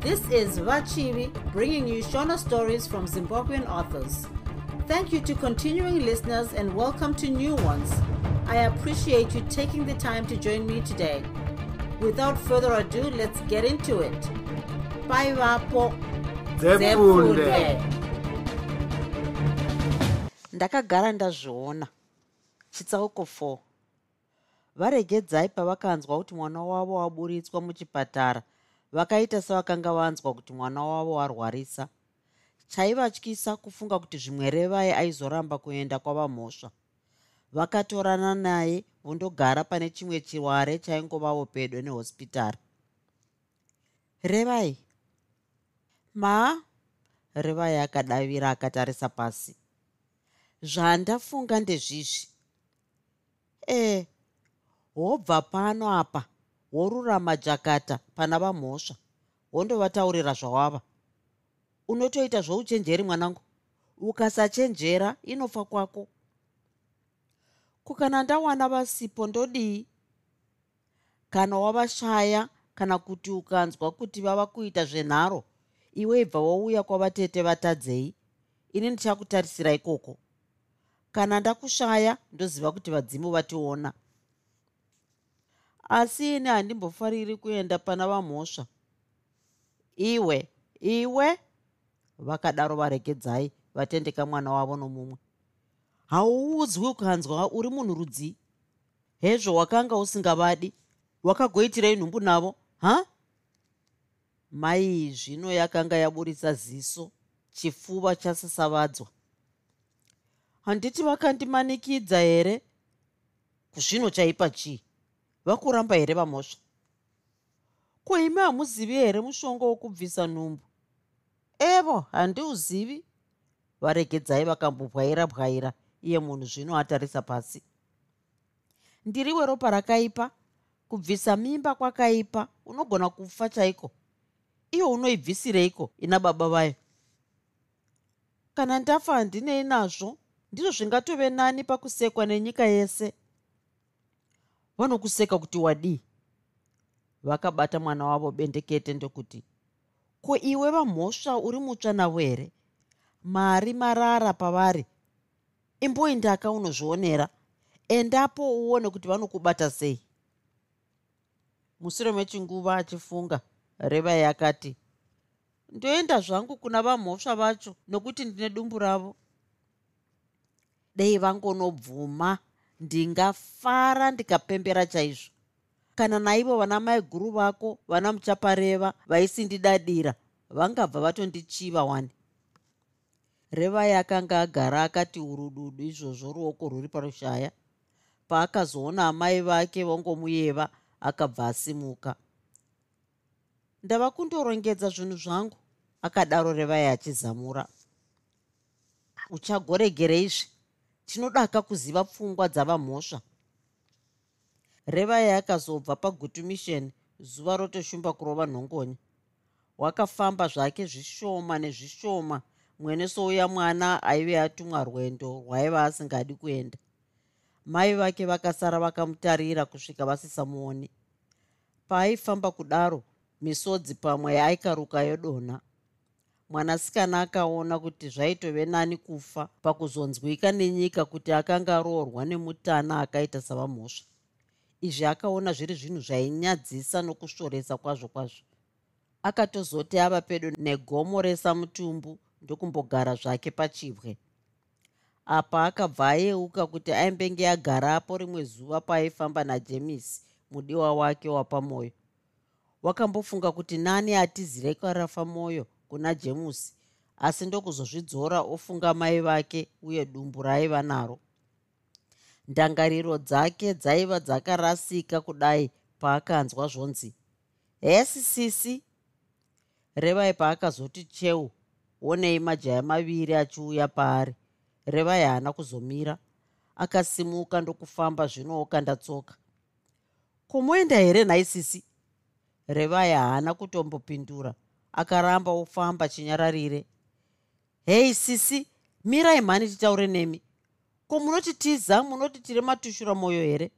This is Vachivi bringing you Shona stories from Zimbabwean authors. Thank you to continuing listeners and welcome to new ones. I appreciate you taking the time to join me today. Without further ado, let's get into it. Bye, Vapo. Ndakagara ndazviona chitsauko 4 varegedzai pavakanzwa kuti mwana wavo waburitswa muchipatara vakaita sevakanga vanzwa kuti mwana wavo warwarisa chaivatyisa kufunga kuti zvimwe revai aizoramba kuenda kwavamhosva. Vakatorana naye vondogara pane chimwe chiware chaingovavo pedo nehospitari revai. Ma? Revai akadavira akatarisa pasi. Zvandafunga ndezvizvi. E wobva pano apa worurama jakata pana vamhosva wondovataurira zvawava. Unotoita zvouchenjeri mwanangu? Ukasachenjera inofa kwako. Kukana ndawana vasipo ndodii? Kana wavashaya kana kuti ukanzwa kuti vava kuita zvenharo iwe ibva wauya kwavatete vatadzei? Ini ndichakutarisira ikoko. Kana ndakushaya ndoziva kuti vadzimu vationa asi ini handimbofariri kuenda pana vamhosva. Iwe iwe vakadaro varegedzai vatendeka mwana wavo nomumwe. Hauudzwi ukanzwa uri munhu rudzii hezvo wakanga usingavadi wakagoitirei nhumbu navo ha? Mai zvino yakanga yaburisa ziso chifuva chasasavadzwa handiti vakandimanikidza here? Kuzvino chaipa chii vakuramba here vamhosva ko imi hamuzivi here mushonga wokubvisa nhumbu? Evo handiuzivi. Varegedzai vakambobwaira bwaira iye munhu zvino atarisa pasi. Ndiriwe ropa rakaipa. Kubvisa mimba kwakaipa. Unogona kufa chaiko? Iyo unoibvisireiko ina baba vayo? Kana ndafa handinei nazvo ndizvo zvingatove nani pakusekwa nenyika yese vanokuseka kuti wadii vakabata mwana wavo bendekete ndokuti ko iwe vamhosva uri mutsva navo here? Mari marara pavari. Imboindaka unozvionera. Endapo uone kuti vanokubata sei. Mushure mechinguva achifunga revai akati ndoenda zvangu kuna vamhosva vacho nokuti ndine dumbu ravo. Dei vangonobvuma ndingafara ndikapembera chaizvo. Kana naivo vana mai guru vako vana muchapareva vaisindidadira vangabva vatondichiva wani? Revai akanga agara akati urududu izvozvo ruoko rwuri parushaya. Paakazoona amai vake vongomuyeva akabva asimuka. Ndava kundorongedza zvinhu zvangu akadaro revai achizamura uchagoregereizve tinodaka kuziva pfungwa dzavamhosva revai akazobva pagutu mission zuva rotoshumba kurova nhongonya wakafamba zvake zvishoma nezvishoma mwene souya mwana aive atumwa rwendo rwaiva asingadi kuenda. Mai vake vakasara vakamutarira kusvika vasisamuoni. Paaifamba kudaro misodzi pamwe aikaruka yodonha mwanasikana akaona kuti zvaitove nani kufa pakuzonzwika nenyika kuti akanga aroorwa nemutana akaita savamhosva. Izvi akaona zviri zvinhu zvainyadzisa nokusvoresa kwazvo kwazvo. Akatozoti ava pedo negomo resamutumbu ndokumbogara zvake pachibwe. Apa akabva ayeuka kuti aimbenge agarapo rimwe zuva paaifamba najemisi mudiwa wake wapamwoyo wakambofunga kuti nani atizire kwarafa mwoyo kuna jemusi asi ndokuzozvidzora ofunga mai vake uye dumbu raaiva naro. Ndangariro dzake dzaiva dzakarasika kudai paakanzwa zvonzi hesi sisi! Revai paakazoti cheu onei majaya maviri achiuya paari. Revai haana kuzomira akasimuka ndokufamba zvino okandatsoka. Kumoenda here nhai sisi? Revai haana kutombopindura akaramba ofamba chinyararire. Hei sisi mirai mhani titaure nemi. Ko munotitiza? Munoti tiri matushura mwoyo here?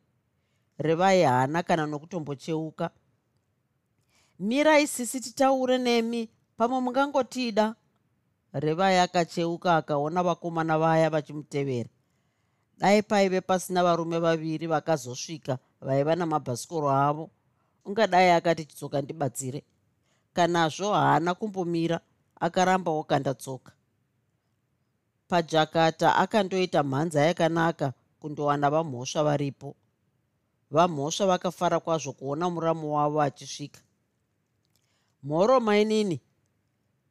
Revai haana kana nokutombocheuka. Mirai sisi titaure nemi pamwe mungangotida revai akacheuka akaona vakomana vaya vachimutevera. Dai paive pasina varume vaviri vakazosvika vaiva namabhasikoro avo. Ungadai akati chitsoka ndibatsire kanazvo haana kumbomira akaramba wokanda tsoka. Pajakata akandoita mhanza yakanaka kundowana vamhosva varipo. Vamhosva vakafara kwazvo kuona muramu wavo achisvika. Mhoro mainini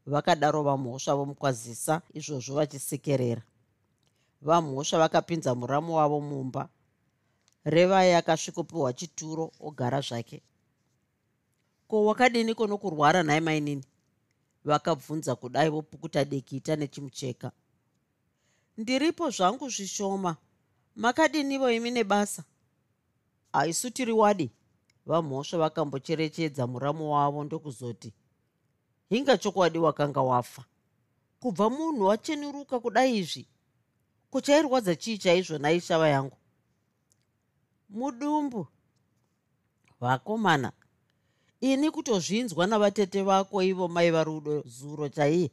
vakadaro vamhosva vomukwazisa izvozvo vachisekerera vamhosva vakapinza muramu wavo mumba. Revai akasvikopiwa chituro ogara zvake ko wakadiniko nokurwara nhai mainini vakabvunza kudai vopukuta dekita nechimucheka. Ndiripo zvangu zvishoma. Makadinivo imi nebasa? Haisu tiri wadi? Vamhosva vakambocherechedza muramu wavo ndokuzoti hinga chokwadi wakanga wafa. Kubva munhu wachenuruka kudai izvi kuchairwadza chii chaizvo naishava yangu? Mudumbu. Vakomana ini kutozvinzwa navatete vako ivo maiva rudo zuro chaiye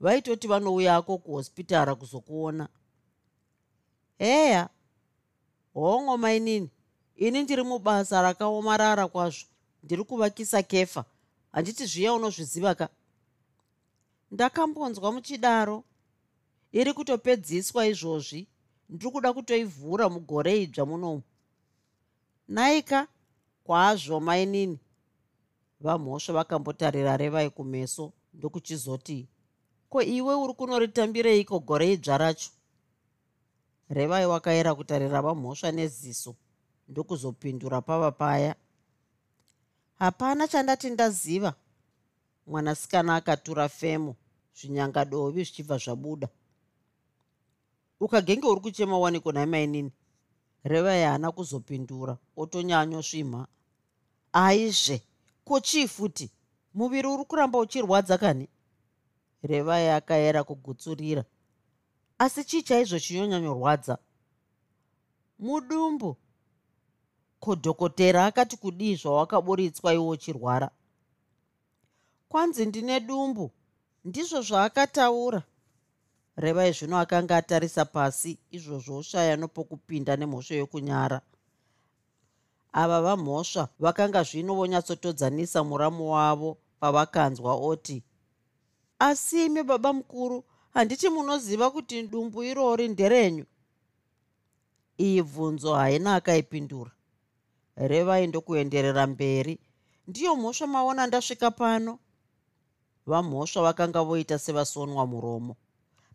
vaitoti vanouyako kuhospitara kuzokuona. Heya hongo mainini ini ndiri mubasa rakaomarara kwazvo. Ndiri kuvakisa kefa. Handiti zviya unozviziva ka? Ndakambonzwa muchidaro. Iri kutopedziswa izvozvi. Ndiri kuda kutoivhura mugore idzva munomu. Naika kwazvo mainini vamhosva vakambotarira revai kumeso ndokuchizoti ko iwe uri kunoritambireiko gore idzva racho? Revai wakayera kutarira vamhosva neziso ndokuzopindura pava paya. Hapana chandati ndaziva mwanasikana akatura femo zvinyangadovi zvichibva zvabuda. Ukagenge uri kuchema waniko nai mainini revai haana kuzopindura otonyanyosvimha. Aizve ko chii futi? Muviri uri kuramba uchirwadza kani? Revai akayera kugutsurira. Asi chii chaizvo chinonyanyorwadza mudumbu. Ko dhokotera akati kudii zvawakaburitswa iwo uchirwara? Kwanzi ndine dumbu. Ndizvo zvaakataura. Revai zvino akanga atarisa pasi izvozvo oshaya nopokupinda nemhosvo yokunyara ava vamhosva vakanga zvino vonyatsotodzanisa muramu wavo pavakanzwa oti asi imi baba mukuru handiti munoziva kuti dumbu irori nderenyu? Iyi bvunzo haina akaipindura. Revai ndokuenderera mberi. Ndiyo mhosva maona ndasvika pano. Vamhosva vakanga voita sevasonwa muromo.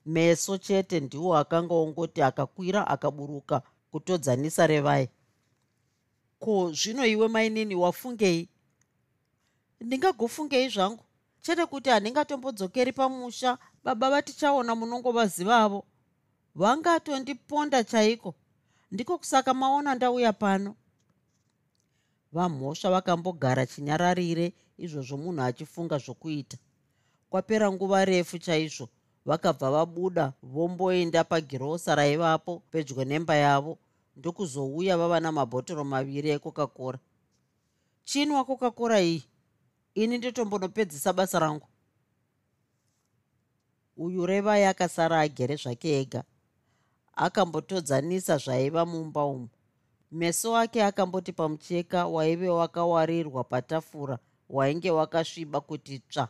Meso chete ndiwo akanga ongoti akakwira akaburuka kutodzanisa revai ko zvino iwe mainini wafungei? Ndingagofungei zvangu. Chete kuti handingatombodzokeri pamusha baba vatichaona munongovazivavo vangatondiponda chaiko? Ndiko kusaka maona ndauya pano. Vamhosva vakambogara chinyararire izvozvo munhu achifunga zvokuita. Kwapera nguva refu chaizvo vakabva vabuda vomboenda pagirosa raivapo pedyo nemba yavo ndokuzouya vava namabhotoro maviri ekoka-kora chinwa koka-kora iyi? Ini nditombonopedzisa basa rangu. Uyu revai akasara agere zvake ega. Akambotodzanisa zvaiva mumba umu. Meso ake akamboti pamucheka waive wakawarirwa patafura wainge wakasviba kuti tsva.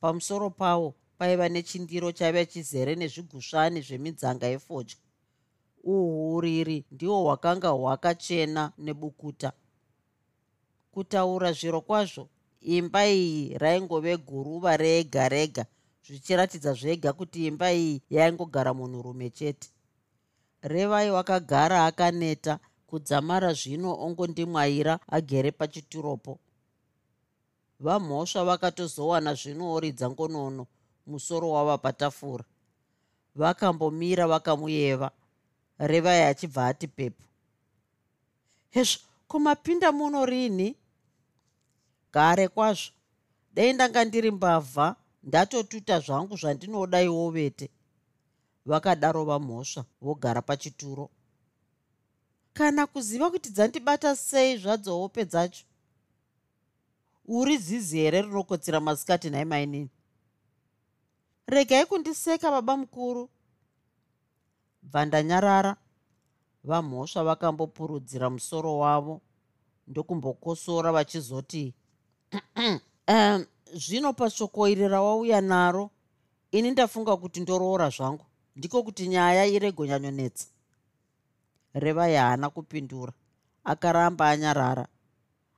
Pamusoro pawo paiva nechindiro chaiva chizere nezvigushani zvemidzanga yefodya uhuriri ndihwo hwakanga hwakachena nebukuta. Kutaura zviro kwazvo imba iyi raingove guruva rega rega zvichiratidza zvega kuti imba iyi yaingogara munhurume chete. Revai wakagara akaneta kudzamara zvino ongondimwaira agere pachituropo. Vamhosva vakatozowana zvinooridza ngonono musoro wava patafura. Vakambomira vakamuyeva revai achibva ati pepu hezvo komapinda muno rini? Gare kwazvo. Dei ndanga ndiri mbavha ndatotuta zvangu zvandinoda iwo vete vakadaro vamhosva vogara pachituro. Kana kuziva kuti dzandibata sei zvadzo hope dzacho? Uri zizi here rinokotsera masikati nhai mainini? Regai kundiseka baba mukuru bvandanyarara vamhosva vakambopurudzira musoro wavo ndokumbokosora vachizoti um, zvino pashoko iri rawauya naro ini ndafunga kuti ndoroora zvangu ndiko kuti nyaya iregonyanyonetsa revai haana kupindura akaramba anyarara.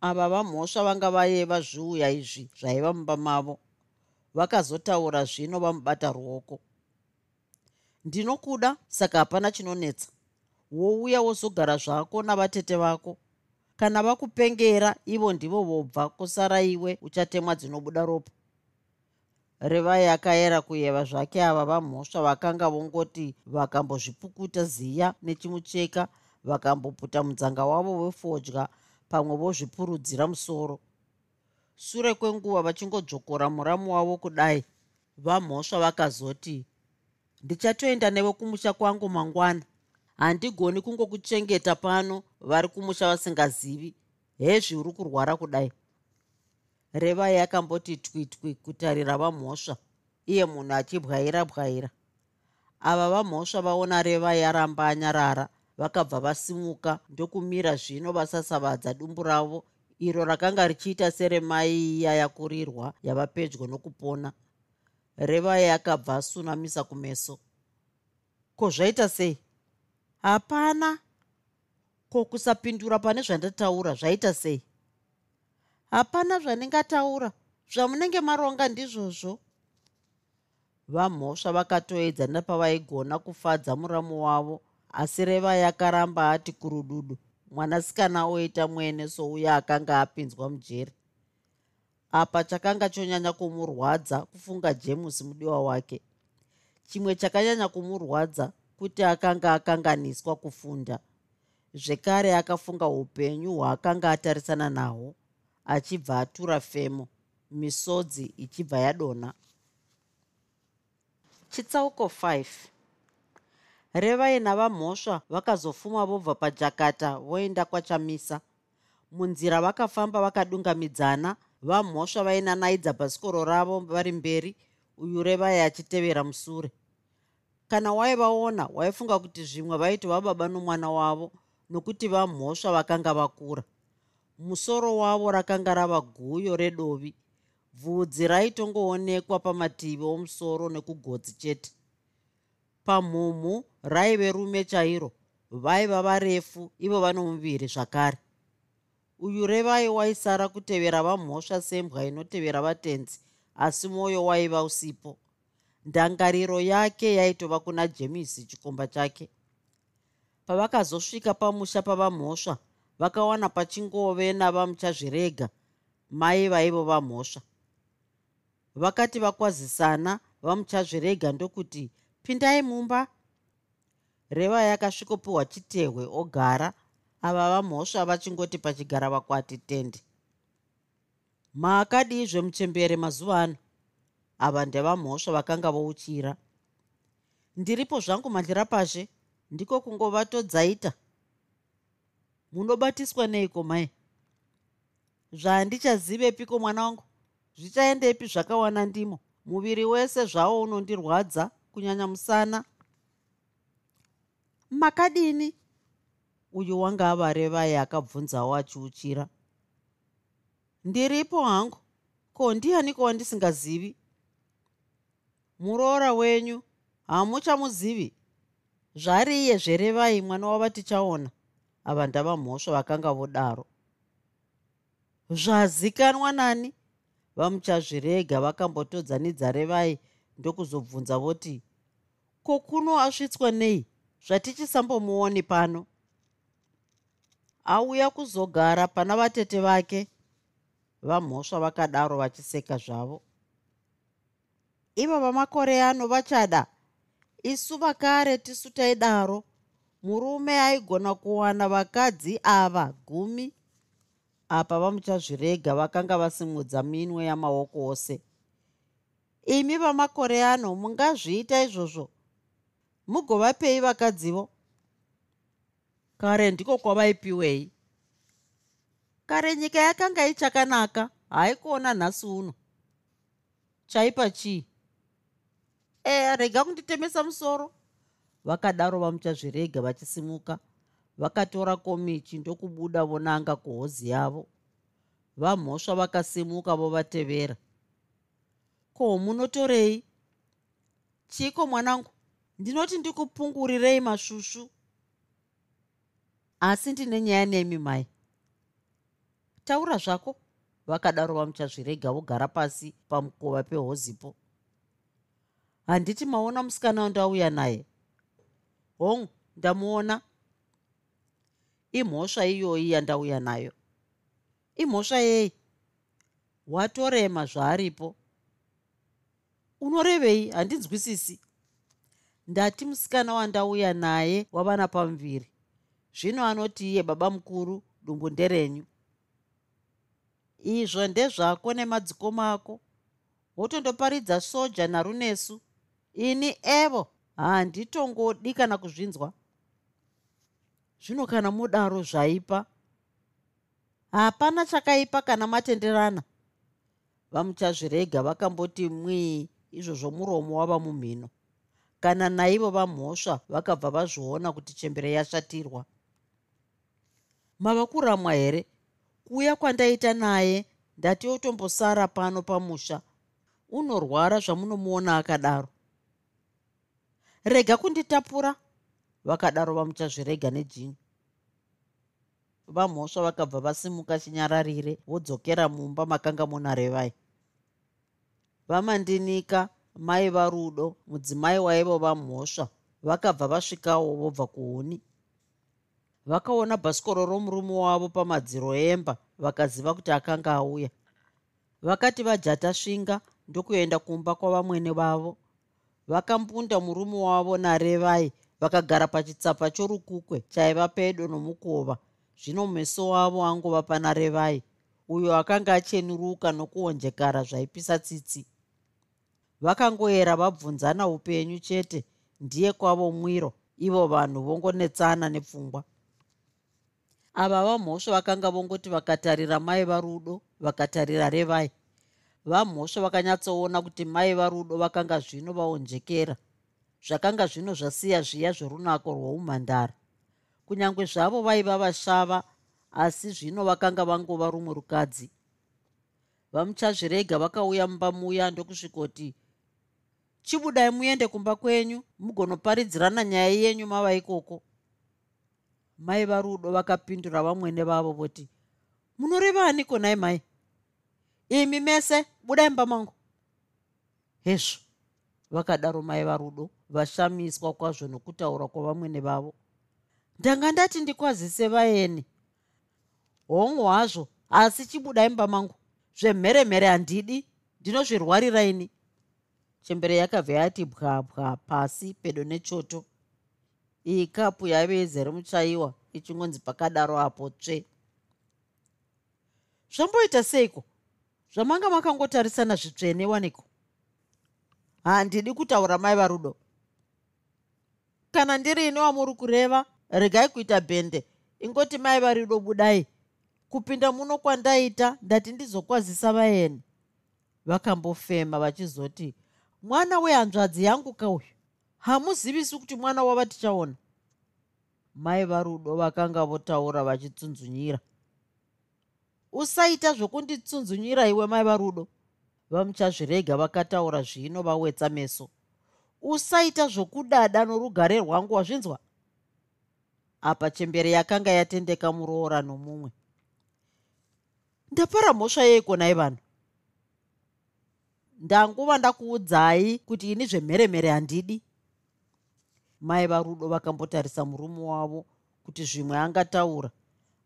Ava vamhosva vanga vayeva zviuya izvi zvaiva mumba mavo vakazotaura zvino vamubata ruoko ndinokuda saka hapana chinonetsa. Wouya wozogara zvako navatete vako. Kana vakupengera ivo ndivo vobva kusara iwe uchatemwa dzinobuda ropa. Revai akayera kuyeva zvake ava vamhosva vakanga vongoti vakambozvipukuta ziya nechimucheka vakamboputa mudzanga wavo wefodya pamwe vozvipurudzira musoro. Sure kwenguva vachingodzvokora muramu wavo kudai vamhosva vakazoti ndichatoenda newe kumusha kwangu mangwana. Handigoni kungokuchengeta pano vari kumusha vasingazivi. Hezvi uri kurwara kudai. Revai akamboti twitwi kutarira vamhosva. Iye munhu achibwaira bwaira. Ava vamhosva vaona revai aramba anyarara vakabva vasimuka ndokumira zvino vasasavadza dumbu ravo iro rakanga richiita seremai iya yakurirwa yava pedyo nokupona revai akabva asunamisa kumeso. Ko zvaita sei? Hapana. Ko kusapindura pane zvandataura zvaita sei? Hapana zvandingataura zvamunenge maronga ndizvozvo. Vamhosva vakatoedza nepavaigona kufadza muramu wavo asi reva yakaramba ati kurududu mwanasikana oita mwene souya akanga apinzwa mujeri apa chakanga chonyanya kumurwadza kufunga jemusi mudiwa wake. Chimwe chakanyanya kumurwadza kuti akanga akanganiswa kufunda. Zvekare akafunga upenyu hwaakanga atarisana nahwo achibva atura femo misodzi ichibva yadonha chitsauko 5 revai navamhosva vakazofuma vobva pajakata voenda kwachamisa. Munzira vakafamba vakadungamidzana vamhosva vainanaidza bhasikoro ravo vari mberi uyu revai achitevera musure. Kana waivaona waifunga kuti zvimwe vaiti vababa nomwana wavo nokuti vamhosva vakanga vakura. Musoro wavo rakanga rava guyo redovi. Bvudzi raitongoonekwa pamativi omusoro nekugotsi chete. Pamhumhu raive rume chairo vaiva varefu ivo vano muviri zvakare uyu revai waisara kutevera vamhosva sembwa inotevera vatenzi asi mwoyo waiva usipo. Ndangariro yake yaitova kuna jemisi chikomba chake. Pavakazosvika pamusha pavamhosva vakawana pachingove navamuchazvirega mai vaivo vamhosva. Vakati vakwazisana vamuchazvirega ndokuti pindai mumba. Reva yakasvikopiwa chitehwe ogara ava vamhosva vachingoti pachigara vakwati tende. Maakadii zvemuchembere mazuva ano. Ava ndevamhosva vakanga vouchira. Ndiripo zvangu mandira pashe ndiko kungovatodzaita munobatiswa neiko mai? Zvandichazivepiko mwana wangu? Zvichaendepi zvakawana ndimo? Muviri wese zvawo unondirwadza kunyanya musana. Makadini uyu wanga avarevai akabvunzawo achiuchira. Ndiripo hangu? Ko ndianiko wandisingazivi? Muroora wenyu hamuchamuzivi. Zvari iye zverevai mwana wava tichaona? Ava ndava mhosva vakanga vodaro. Zvazikanwa nani? Vamuchazvirega vakambotodzanidza revai ndokuzobvunza voti ko kuno asvitswa nei? Zvatichisambomuoni pano auya kuzogara pana vatete vake vamhosva vakadaro vachiseka zvavo. Ivo vamakore ano vachada isu vakare tisu taidaro murume aigona kuwana vakadzi ava gumi. Apa vamuchazvirega vakanga vasimudza minwe yamaoko ose. Imi vamakore ano mungazviita izvozvo mugovapei vakadzivo kare ndiko kwavaipiwei. Kare nyika yakanga ichakanaka haikuona nhasi uno. Chaipa chii? E rega kunditemesa musoro. Vakadaro vamuchazvirega vachisimuka. Vakatora komichi ndokubuda vonanga kuhozi yavo. Vamhosva vakasimuka vovatevera. Ko munotorei? Chiko mwanangu? Ndinoti ndikupungurirei mashushu asi ndine nyaya nemi mai. Taura zvako. Vakadaro vamuchazvirega vogara pasi pamukova pehozipo. Handiti maona musikana wandauya naye. Hongu ndamuona. Imhosva iyoyi yandauya nayo. Imhosva yei watorema zvaaripo. Unorevei? Handinzwisisi. Ndati musikana wandauya naye wavana pamuviri zvino anoti iye baba mukuru dumbu nderenyu. Izvo ndezvako nemadzikoma ako wotondoparidza soja narunesu. Ini evo handitongodi kana kuzvinzwa. Zvino kana mudaro zvaipa hapana chakaipa kana matenderana. Vamuchazvirega vakamboti mwii izvozvo muromo wava mumhino. Kana naivo vamhosva vakabva vazviona kuti chembere yashatirwa mava kuramwa here? Kuuya kwandaita naye ndati otombosara pano pamusha. Unorwara zvamunomuona akadaro. Rega kunditapura. Vakadaro vamuchazvirega nejini. Vamhosva vakabva vasimuka chinyararire vodzokera mumba makanga muna revai vamandinika mai varudo mudzimai waivo vamhosva vakabva vasvikawo vobva kuuni vakaona bhasikoro romurume wavo pamadziro emba vakaziva kuti akanga auya. Vakati vajata svinga ndokuenda kumba kwavamwene vavo vakambunda murume wavo narevai vakagara pachitsapa chorukukwe chaiva pedo nomukova. Zvino meso wavo angova pana revai uyo akanga achenuruka nokuonjekara zvaipisa tsitsi. Vakangoera vabvunzana upenyu chete ndiye kwavo mwiro ivo vanhu vongonetsana nepfungwa ava vamhosva vakanga vongoti vakatarira mai varudo vakatarira revai. Vamhosva vakanyatsoona kuti mai varudo vakanga zvino vaonjekera. Zvakanga zvino zvasiya zviya zverunako rwoumhandara. Kunyange zvavo vaiva vashava asi zvino vakanga vangova rumwe rukadzi vamuchazvirega vakauya mumba muya ndokusvikoti chibudai muende kumba kwenyu mugonoparidzirana nyaya yenyu mava ikoko mai varudo vakapindura vamwene vavo voti munoreva aniko nai mai? Imi mese budai mumba mangu. Hezvo vakadaro mai varudo vashamiswa kwazvo nokutaura kwavamwene vavo ndanga ndati ndikwazise vaeni? Hongu hazvo asi chibudai mumba mangu. Zvemheremhere handidi ndinozvirwarira ini. Chembere yakabva yati bwabwa pasi pedo nechoto iyi kapu yaive izere muchaiwa ichingonzi pakadaro apo tsve. Zvamboita seiko? Zvamanga makangotarisana zvitsvene waniko handidi kutaura mai varudo. Kana ndirini wamuri kureva regai kuita bhende. Ingoti mai varudo budai. Kupinda muno kwandaita ndati ndizokwazisa vaeni. Vakambofema vachizoti mwana wehanzvadzi yangu kauyu hamuzivisi kuti mwana wava tichaona. Mai varudo vakanga votaura vachitsunzunyira. Usaita zvokunditsunzunyira iwe mai varudo. Vamuchazvirega vakataura zvino vawetsa meso. Usaita zvokudada norugare rwangu wazvinzwa. Apa chembere yakanga yatendeka muroora nomumwe. Ndapara mhosva yeiko nai vanhu ndanguva ndakuudzai kuti ini zvemheremhere handidi mai varudo vakambotarisa murume wavo kuti zvimwe angataura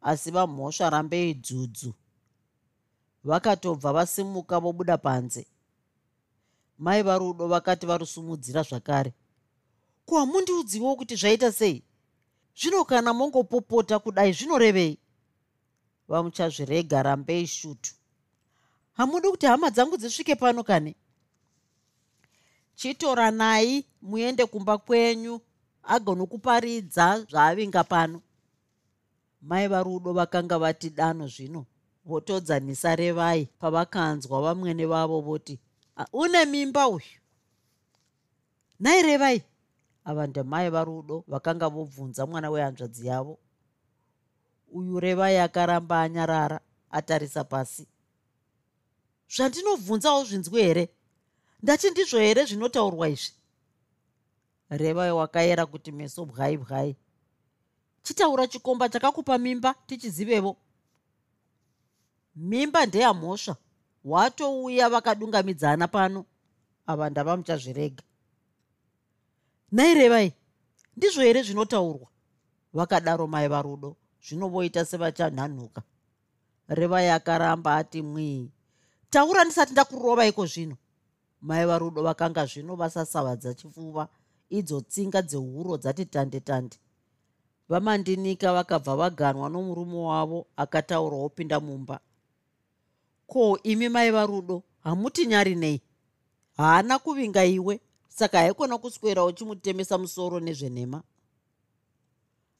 asi vamhosva rambei dzudzu vakatobva vasimuka vobuda panze. Mai varudo vakati varusumudzira zvakare ko hamundiudziwo kuti zvaita sei? Zvino kana mongopopota kudai zvinorevei? Vamuchazvirega rambei shutu hamudi kuti hama dzangu dzisvike pano kani chitoranai muende kumba kwenyu agonokuparidza zvaavinga pano. Mai varudo vakanga vati dano zvino votodzanisa revai pavakanzwa vamwene vavo voti une mimba uyu? Nhai revai ava ndamai varudo vakanga vobvunza mwana wehanzvadzi yavo. Uyu revai akaramba anyarara atarisa pasi. Zvandinovhunzawo zvinzwi here ndati ndizvo here zvinotaurwa izvi? Revai wakayera kuti meso bwai bwai chitaura chikomba chakakupa mimba tichizivevo? Mimba ndeyamhosva watouya vakadungamidzana pano. Ava ndava muchazvirega. Nairevai ndizvo here zvinotaurwa? Vakadaro mai varudo zvinovoita sevachanhanhuka. Revai akaramba ati mwii. Taura ndisati ndakurova iko zvino mai varudo vakanga zvino vasasavadza chifuva idzo tsinga dzeuro dzati tande tande. Vamandinika vakabva vaganwa nomurume wavo akataura wopinda mumba. Ko imi mai varudo hamuti nyari nei? Haana kuvinga iwe saka haikona kuswera uchimutemesa musoro nezvenhema.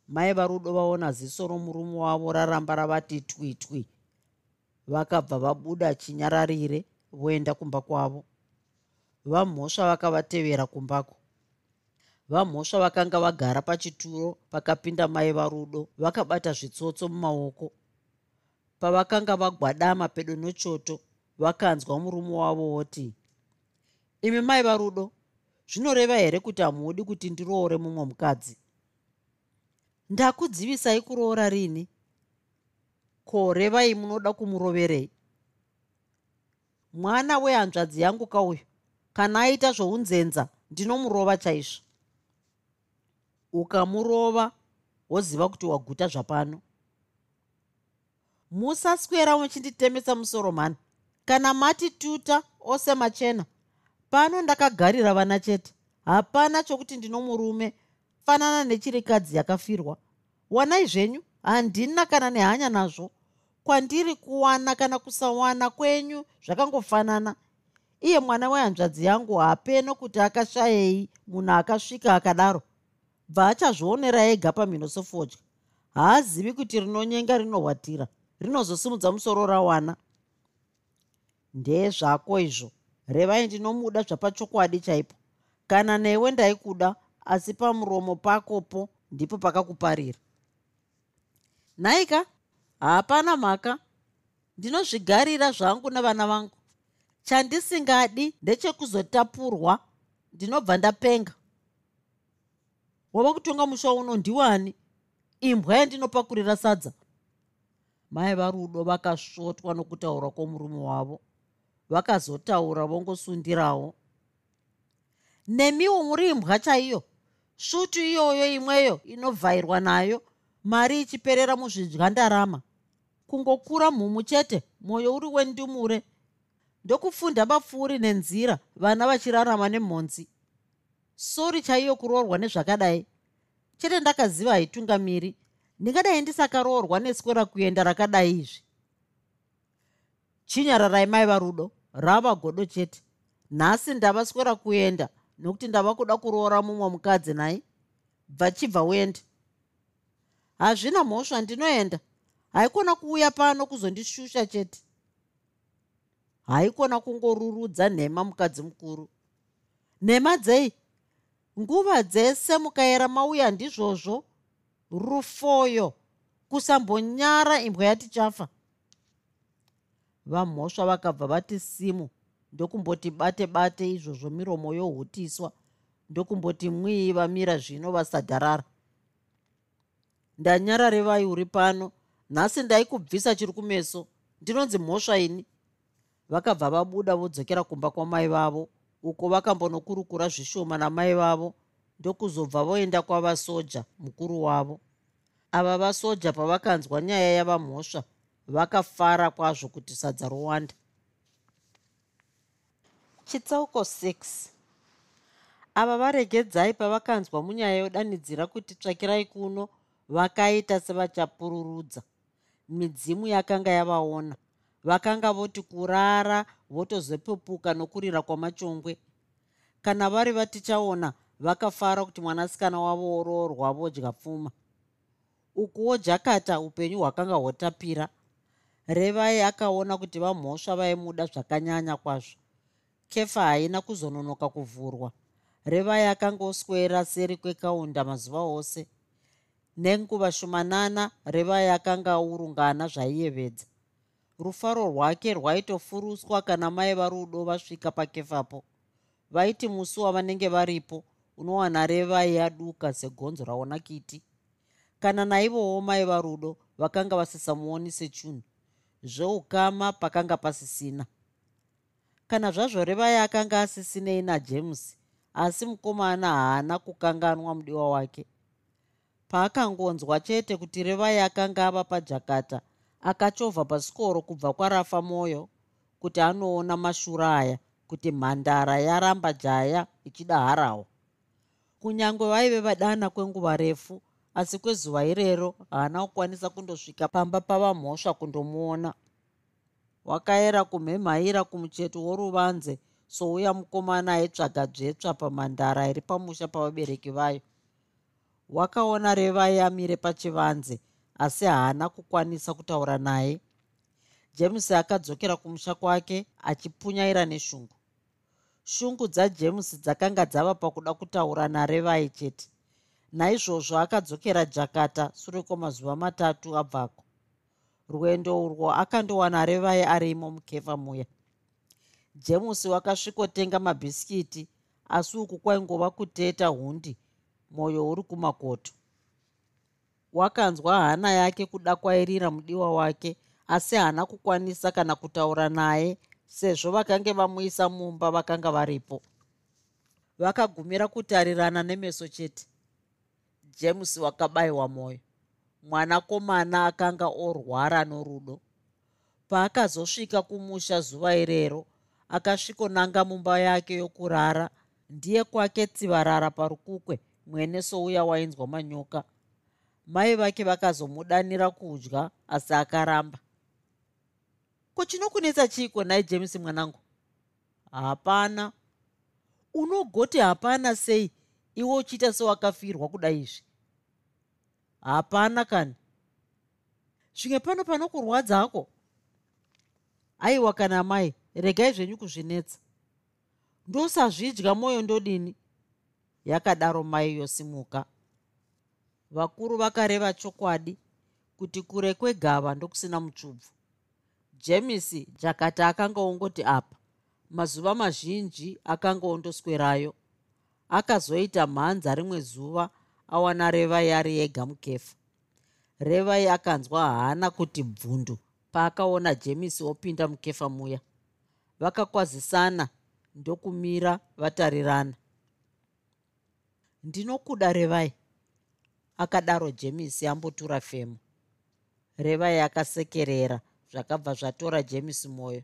Mai varudo vaona ziso romurume wavo raramba ravati twitwi vakabva vabuda chinyararire voenda kumba kwavo vamhosva vakavatevera kumbako. Vamhosva vakanga vagara pachituro pakapinda mai varudo vakabata zvitsotso mumaoko. Pavakanga vagwadama pedo nechoto vakanzwa murume wavo woti imi mai varudo zvinoreva here kuti hamudi kuti ndiroore mumwe mukadzi? Ndakudzivisai kuroora rini? Ko revai munoda kumuroverei? Mwana wehanzvadzi yangu kauyo kana aita zvounzenza ndinomurova chaizvo. Ukamurova woziva kuti waguta zvapano. Musaswera muchinditemesa musoro mhani kana mati tuta ose machena. Pano ndakagarira vana chete. Hapana chokuti ndino murume fanana nechirikadzi yakafirwa. Wanai zvenyu? Handina kana nehanya nazvo. Kwandiri kuwana kana kusawana kwenyu zvakangofanana iye mwana wehanzvadzi yangu hapeno kuti akashayei munhu akasvika akadaro. Bva achazvionera ega pamhino sefodya haazivi kuti rinonyenga rinohwatira rinozosimudza musoro rawana. Ndezvako izvo revai ndinomuda zvapachokwadi chaipo. Kana newe ndaikuda asi pamuromo pakopo ndipo pakakuparira. Nhaika hapana mhaka. Ndinozvigarira zvangu nevana vangu chandisingadi ndechekuzotapurwa ndinobva ndapenga. Wava kutonga musha uno ndiwani? Imbwa yandinopakurira sadza. Mai varudo vakasvotwa nokutaura kwomurume wavo. Vakazotaura vongosundirawo. Nemiwo muri imbwa chaiyo? Svutu iyoyo imweyo inovhairwa nayo. Mari ichiperera muzvidyandarama. Kungokura mhumu chete mwoyo uri wendumure ndokufunda mapfuuri nenzira vana vachirarama nemhonzi. Sori chaiyo kuroorwa nezvakadai. Chete ndakaziva haitungamiri. Ndingadai ndisakaroorwa neswera kuenda rakadai izvi. Chinyararai mai varudo rava godo chete. Nhasi ndavaswera kuenda nokuti ndava kuda kuroora mumwe mukadzi nai. Bva chibva uende hazvina mhosva ndinoenda. Haikona kuuya pano kuzondishusha chete haikona kungorurudza nhema mukadzi mukuru. Nhema dzei? Nguva dzese mukaera mauya ndizvozvo. Rufoyo. Kusambonyara imbwa yatichafa vamhosva vakabva vati simu. Ndokumboti bate bate izvozvo miromo yohutiswa. Ndokumboti mwii vamira zvino vasadharara. Ndanyararevai uri pano. Nhasi ndaikubvisa chiri kumeso. Ndinonzi mhosva ini vakabva vabuda vodzokera kumba kwamai vavo uko vakambonokurukura zvishoma namai vavo ndokuzobva voenda kwavasoja mukuru wavo. Ava vasoja pavakanzwa nyaya yavamhosva vakafara kwazvo kuti sadza rowanda chitsauko 6 ava varegedzai pavakanzwa munyaya yodanidzira kuti tsvakirai kuno vakaita sevachapururudza midzimu yakanga yavaona vakanga voti kurara votozopepuka nokurira kwamachongwe. Kana vari vatichaona vakafara kuti mwanasikana wavo woroorwa vodya pfuma. Ukuwo jakata upenyu hwakanga hwotapira. Revai akaona kuti vamhosva vaimuda zvakanyanya kwazvo. Kefa haina kuzononoka kuvhurwa. Revai akanga oswera seri kwekaunda mazuva ose. Nenguva shumanana revai akanga aurungana zvaiyevedza rufaro rwake rwaitofuruswa kana maiva rudo vasvika pakefapo. Vaiti musi wavanenge varipo unowana revai yaduka segonzo raona kiti kana naivowo maiva rudo vakanga vasisamuoni sechinhu zvoukama pakanga pasisina. Kana zvazvo revai akanga asisinei najames asi mukomana haana kukanganwa mudiwa wake. Paakangonzwa chete kuti revai akanga ava pajakata akachovha pasikoro kubva kwarafa mwoyo kuti anoona mashura aya kuti mhandara yaramba jaya ichida harawo kunyange vaive vadana kwenguva refu asi kwezuva irero haana kukwanisa kundosvika pamba pavamhosva kundomuona. Wakaera kumhemhaira kumucheto woruvanze souya mukomana aitsvaga dzvetsva pamhandara iri pamusha pavabereki vayo. Wakaona revai amire pachivanze asi haana kukwanisa kutaura naye. James akadzokera kumusha kwake achipunyaira neshungu. Shungu dzajames dzakanga dzava pakuda kutaura narevai chete. Naizvozvo akadzokera jakata sure kwemazuva matatu abvako. Rwendo urwo akandowana revai arimo mukefa muya. James wakasvikotenga mabhisikiti asi uku kwaingova kuteta hundi mwoyo uri kumakoto wakanzwa hana yake kuda kwairira mudiwa wake asi haana kukwanisa kana kutaura naye sezvo vakange vamuisa mumba vakanga varipo. Vakagumira kutarirana nemeso chete. James wakabayiwa mwoyo mwanakomana akanga orwara norudo. Paakazosvika kumusha zuva irero akasvikonanga mumba yake yokurara ndiye kwake tsivarara parukukwe mwene souya wainzwa manyoka mai vake vakazomudanira kudya asi akaramba. Ko chinokunetsa chiiko nai james mwanangu? Hapana. Unogoti hapana sei iwe uchiita sewakafirwa kuda izvi? Hapana kani. Zvimwe pano panokurwadzako aiwa kana mai regai zvenyu kuzvinetsa. Ndosazvidya mwoyo ndodini? Yakadaro mai yosimuka vakuru vakareva chokwadi kuti kure kwegava ndokusina mutsvubvu. Jemisi jakata akanga ongoti apa mazuva mazhinji akanga ondoswerayo akazoita mhanza rimwe zuva awana revai ari yega mukefa. Revai akanzwa haana kuti bvundu paakaona jemisi opinda mukefa muya. Vakakwazisana ndokumira vatarirana. Ndinokuda revai akadaro jemisi ambotura femo revai akasekerera zvakabva zvatora jemisi mwoyo.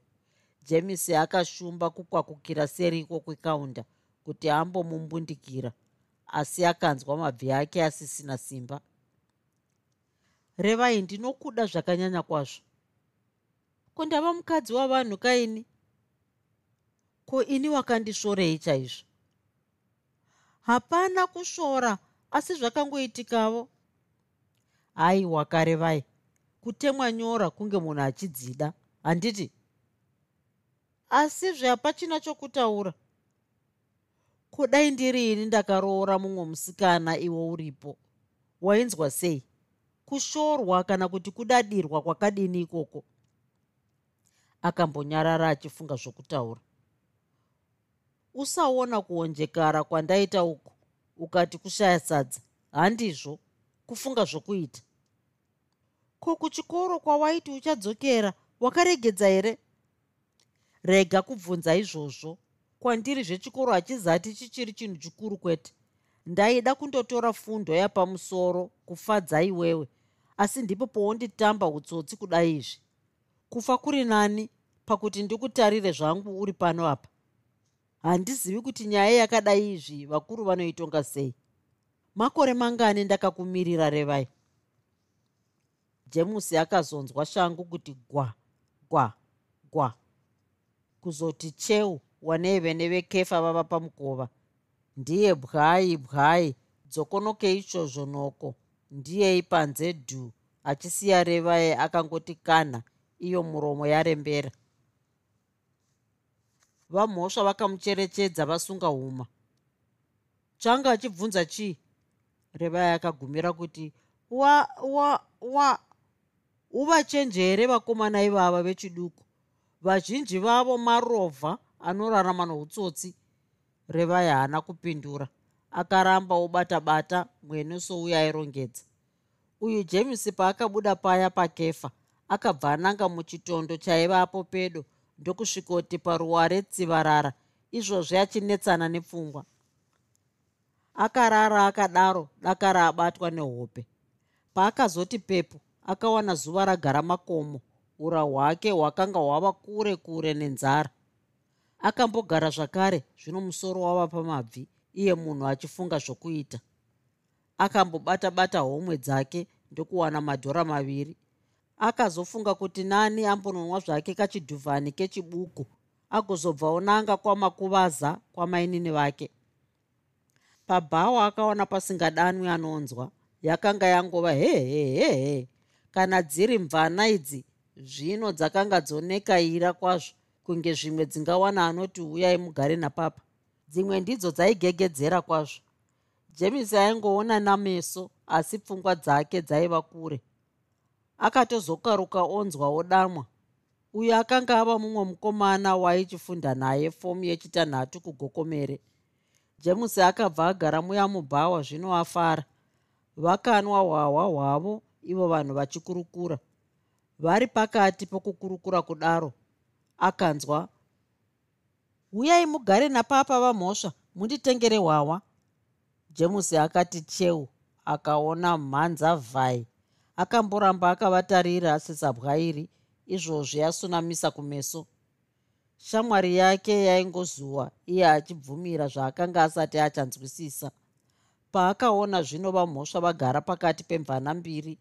Jemisi akashumba kukwakukira seriko kwekaunda kuti ambomumbundikira asi akanzwa mabvi ake asisina simba. Revai ndinokuda zvakanyanya kwazvo. Ko ndava mukadzi wavanhu kaini? Ko ini wakandisvorei chaizvo? Hapana kusvora asi zvakangoitikavo aiwa karevai kutemwa nyora kunge munhu achidzida. Handiti asizve hapachina chokutaura. Kudai ndiri ini ndakaroora mumwe musikana iwo uripo? Wainzwa sei? Kushorwa kana kuti kudadirwa kwakadini ikoko? Akambonyarara achifunga zvokutaura. Usaona kuonjekara kwandaita uku ukati kushaya sadza handizvo kufunga zvokuita. Ko kuchikoro kwawaiti uchadzokera wakaregedza here rega kubvunza izvozvo. Kwandiri zvechikoro hachizati chichiri chinhu chikuru kwete. Ndaida kundotora fundo yapamusoro kufadza iwewe asi ndipo pounditamba utsotsi kudai izvi. Kufa kuri nani pakuti ndikutarire zvangu uri pano apa handizivi kuti nyaya yakadai izvi vakuru vanoitonga sei. Makore mangani ndakakumirira revai. Jemusi akazonzwa shangu kuti gwa gwa gwa. Kuzoti cheu waneve nevekefa vava pamukova. Ndiye bwai bwai dzokonoke ichozvo noko. Ndiyei panze dhu achisiya revai akangoti kana iyo muromo yarembera vamhosva vakamucherechedza vasunga huma. Changa achibvunza chii? Revai akagumira kuti wa wa wa uvachenjere vakomana ivava vechiduku. Vazhinji vavo marovha anorarama noutsotsi revai haana kupindura. Akaramba obata-bata mwene souya airongedza. Uyu james paakabuda paya pakefa akabva ananga muchitondo chaivapo pedo ndokusvikoti paruware tsivarara izvozvi achinetsana nepfungwa. Akarara akadaro dakara abatwa nehope. Paakazoti pepu akawana zuva ragara makomo ura hwake hwakanga hwava kure kure nenzara. Akambogara zvakare zvino musoro wava pamabvi iye munhu achifunga zvokuita. Akambobata-bata homwe dzake ndokuwana madhora maviri akazofunga kuti nani ambononwa zvake kachidhuvhani kechibuku agozobvawo nanga kwamakuvaza kwamainini vake. Pabhawa akaona pasingadanwi anonzwa yakanga yangova hehehehe kana dziri mvana idzi zvino dzakanga dzonekaira kwazvo kunge zvimwe dzingawana anoti uyai mugare napapa. Dzimwe ndidzo dzaigegedzera kwazvo. Jemisi aingoona nameso asi pfungwa dzake dzaiva kure akatozokaruka onzwa odamwa. Uyo akanga ava mumwe mukomana waichifunda naye fomu yechitanhatu kugokomere. Jemusi akabva agara muya mubhawa zvino afara. Vakanwa hwahwa hwavo ivo vanhu vachikurukura. Vari pakati pokukurukura kudaro. Akanzwa uyai mugare napapa vamhosva munditengere hwahwa. Jemusi akati cheu akaona mhanza vhai akamboramba akavatarira sesabwairi izvozvi asunamisa kumeso. Shamwari yake yaingozuwa iye achibvumira zvaakanga asati achanzwisisa. Paakaona zvino vamhosva vagara pakati pemvana mbiri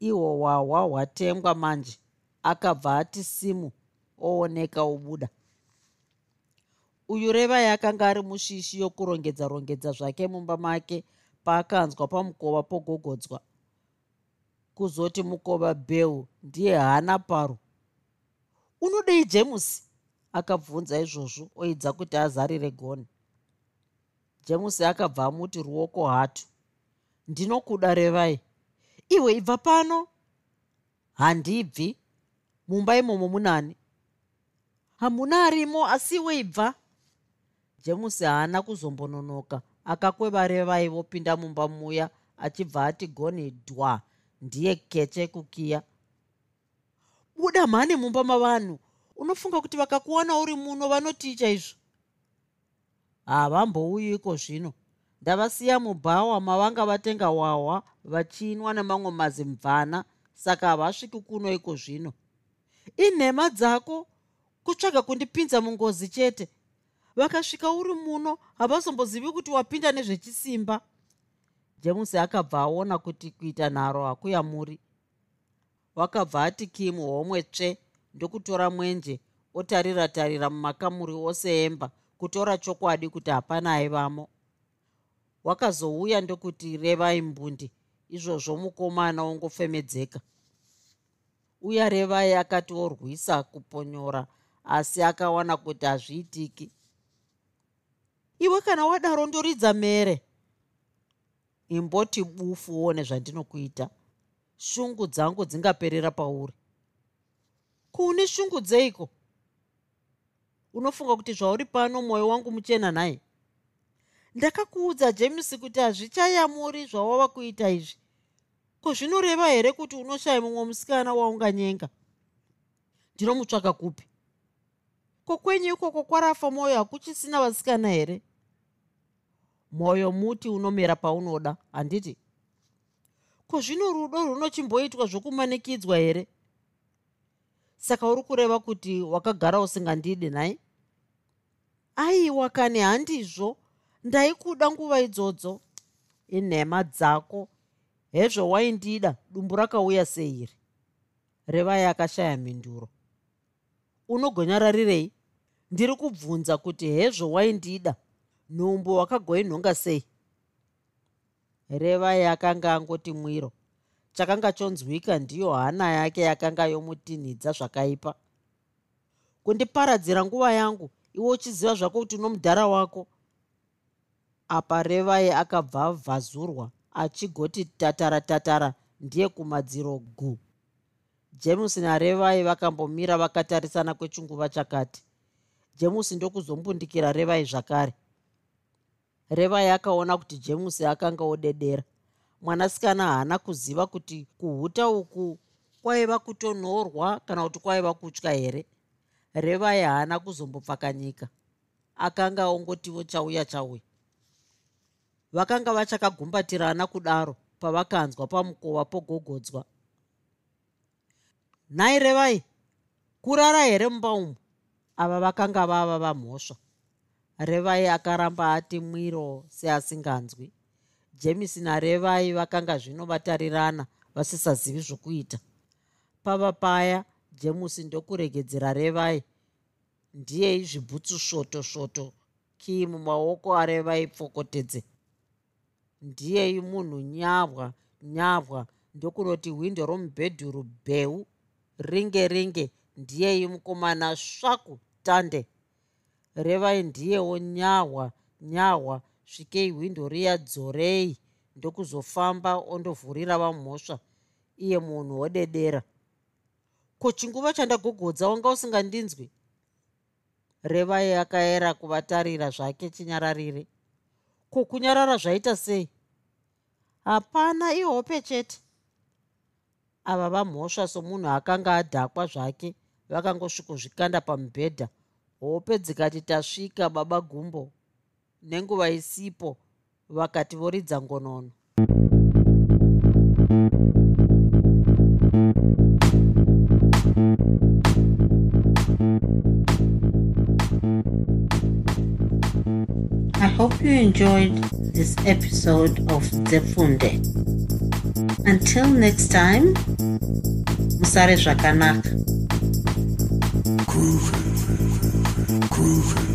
ihwo hwahwa hwatengwa manje akabva ati simu ooneka obuda. Uyu revai akanga ari mushishi yokurongedza rongedza zvake mumba make paakanzwa pamukova pogogodzwa kuzoti mukova bheu ndiye hana paro. Unodei jemusi akabvunza izvozvo oidza kuti azarire goni. Jemusi akabva amuti ruoko hatu. Ndinokuda revai. Iwe ibva pano? Handibvi. Mumba imomo munani. Hamuna arimo asi weibva jemusi haana kuzombononoka. Akakweva revai vopinda mumba muya achibva ati goni dhwa ndiye keche kukiya. Buda mhani mumba mavanhu. Unofunga kuti vakakuwana uri muno vanoticha izvo? Havambouyiko zvino. Ndavasiya mubhawa mavanga vatenga hwahwa vachinwa nemamwe mazimvana saka havasviki kuno iko zvino. Inhema dzako kutsvaga kundipinza mungozi chete. Vakasvika uri muno havazombozivi kuti wapinda nezvechisimba jemusi akabva aona kuti kuita nharo hakuyamuri wakabva ati kimu homwe tsve ndokutora mwenje otarira tarira mumakamuri ose emba kutora chokwadi kuti hapana aivamo. Wakazouya ndokuti revai mbundi izvozvo mukomana wongofemedzeka. Uya revai akati orwisa kuponyora asi akawana kuti hazviitiki. Iwe kana wadaro ndoridza mere imboti bufuwo nezvandinokuita shungu dzangu dzingaperera pauri. Kune shungu dzeiko? Unofunga kuti zvauri pano mwoyo wangu muchena nhai ndakakuudza james kuti hazvichayamuri zvawava kuita izvi. Ko zvinoreva here kuti unoshaya mumwe musikana waunganyenga? Ndinomutsvaka kupi? Kokwenyu ikoko kwarafa mwoyo hakuchisina vasikana here mwoyo muti unomera paunoda? Handiti. Ko zvino rudo runochimboitwa zvokumanikidzwa here? Saka uri kureva kuti wakagara usingandidi nhai aiwa kani handizvo. Ndaikuda nguva idzodzo. Inhema dzako. Hezvo waindida. Dumbu rakauya seiri revai akashaya mhinduro. Unogonyararirei ndiri kubvunza kuti hezvo waindida nhumbu wakagoinhonga sei? Revai akanga angoti mwiro. Chakanga chonzwika ndiyo hana yake yakanga yomutinhidza zvakaipa. Kundiparadzira nguva yangu iwe uchiziva zvako kuti uno mudhara wako? Apa revai akabva vhazurwa achigoti tatara tatara ndiye kumadziro gu. James narevai vakambomira vakatarisana kwechinguva chakati. James ndokuzombundikira revai zvakare revai akaona kuti james akanga odedera. Mwanasikana haana kuziva kuti kuhuta uku kwaiva kutonhorwa kana kuti kwaiva kutya here. Revai haana kuzombopfakanyika. Akanga ongotivo chauya chauya. Vakanga vachakagumbatirana kudaro pavakanzwa pamukova pogogodzwa. Nhai revai kurara here mumba umu? Ava vakanga vava vamhosva revai akaramba ati mwiro seasinganzwi. Jemisi narevai vakanga zvino vatarirana vasisazivi zvokuita. Pava paya jemusi ndokuregedzera revai. Ndiyei zvibhutsu svoto svoto kii mumaoko arevai pfokotedze. Ndiyei munhu nyavwa nyavwa ndokunoti hwindo romubhedhuru bheu. Ringe ringe ndiyei mukomana svaku tande revai ndiyewo nyahwa nyahwa svikei hwindo riya dzorei ndokuzofamba ondovhurira vamhosva iye munhu wodedera. Ko chinguva chandagogodza wanga usingandinzwi? Revai akaera kuvatarira zvake chinyararire. Ko kunyarara zvaita sei? Hapana ihope chete. Ava vamhosva somunhu akanga adhakwa zvake vakangosvikozvikanda pamubhedha hope dzikati tasvika baba gumbo nenguva isipo vakati voridza ngonono I hope you enjoyed this episode of Zefunde. Until next time, Musare Zvakanaka. Groovy. Groovy.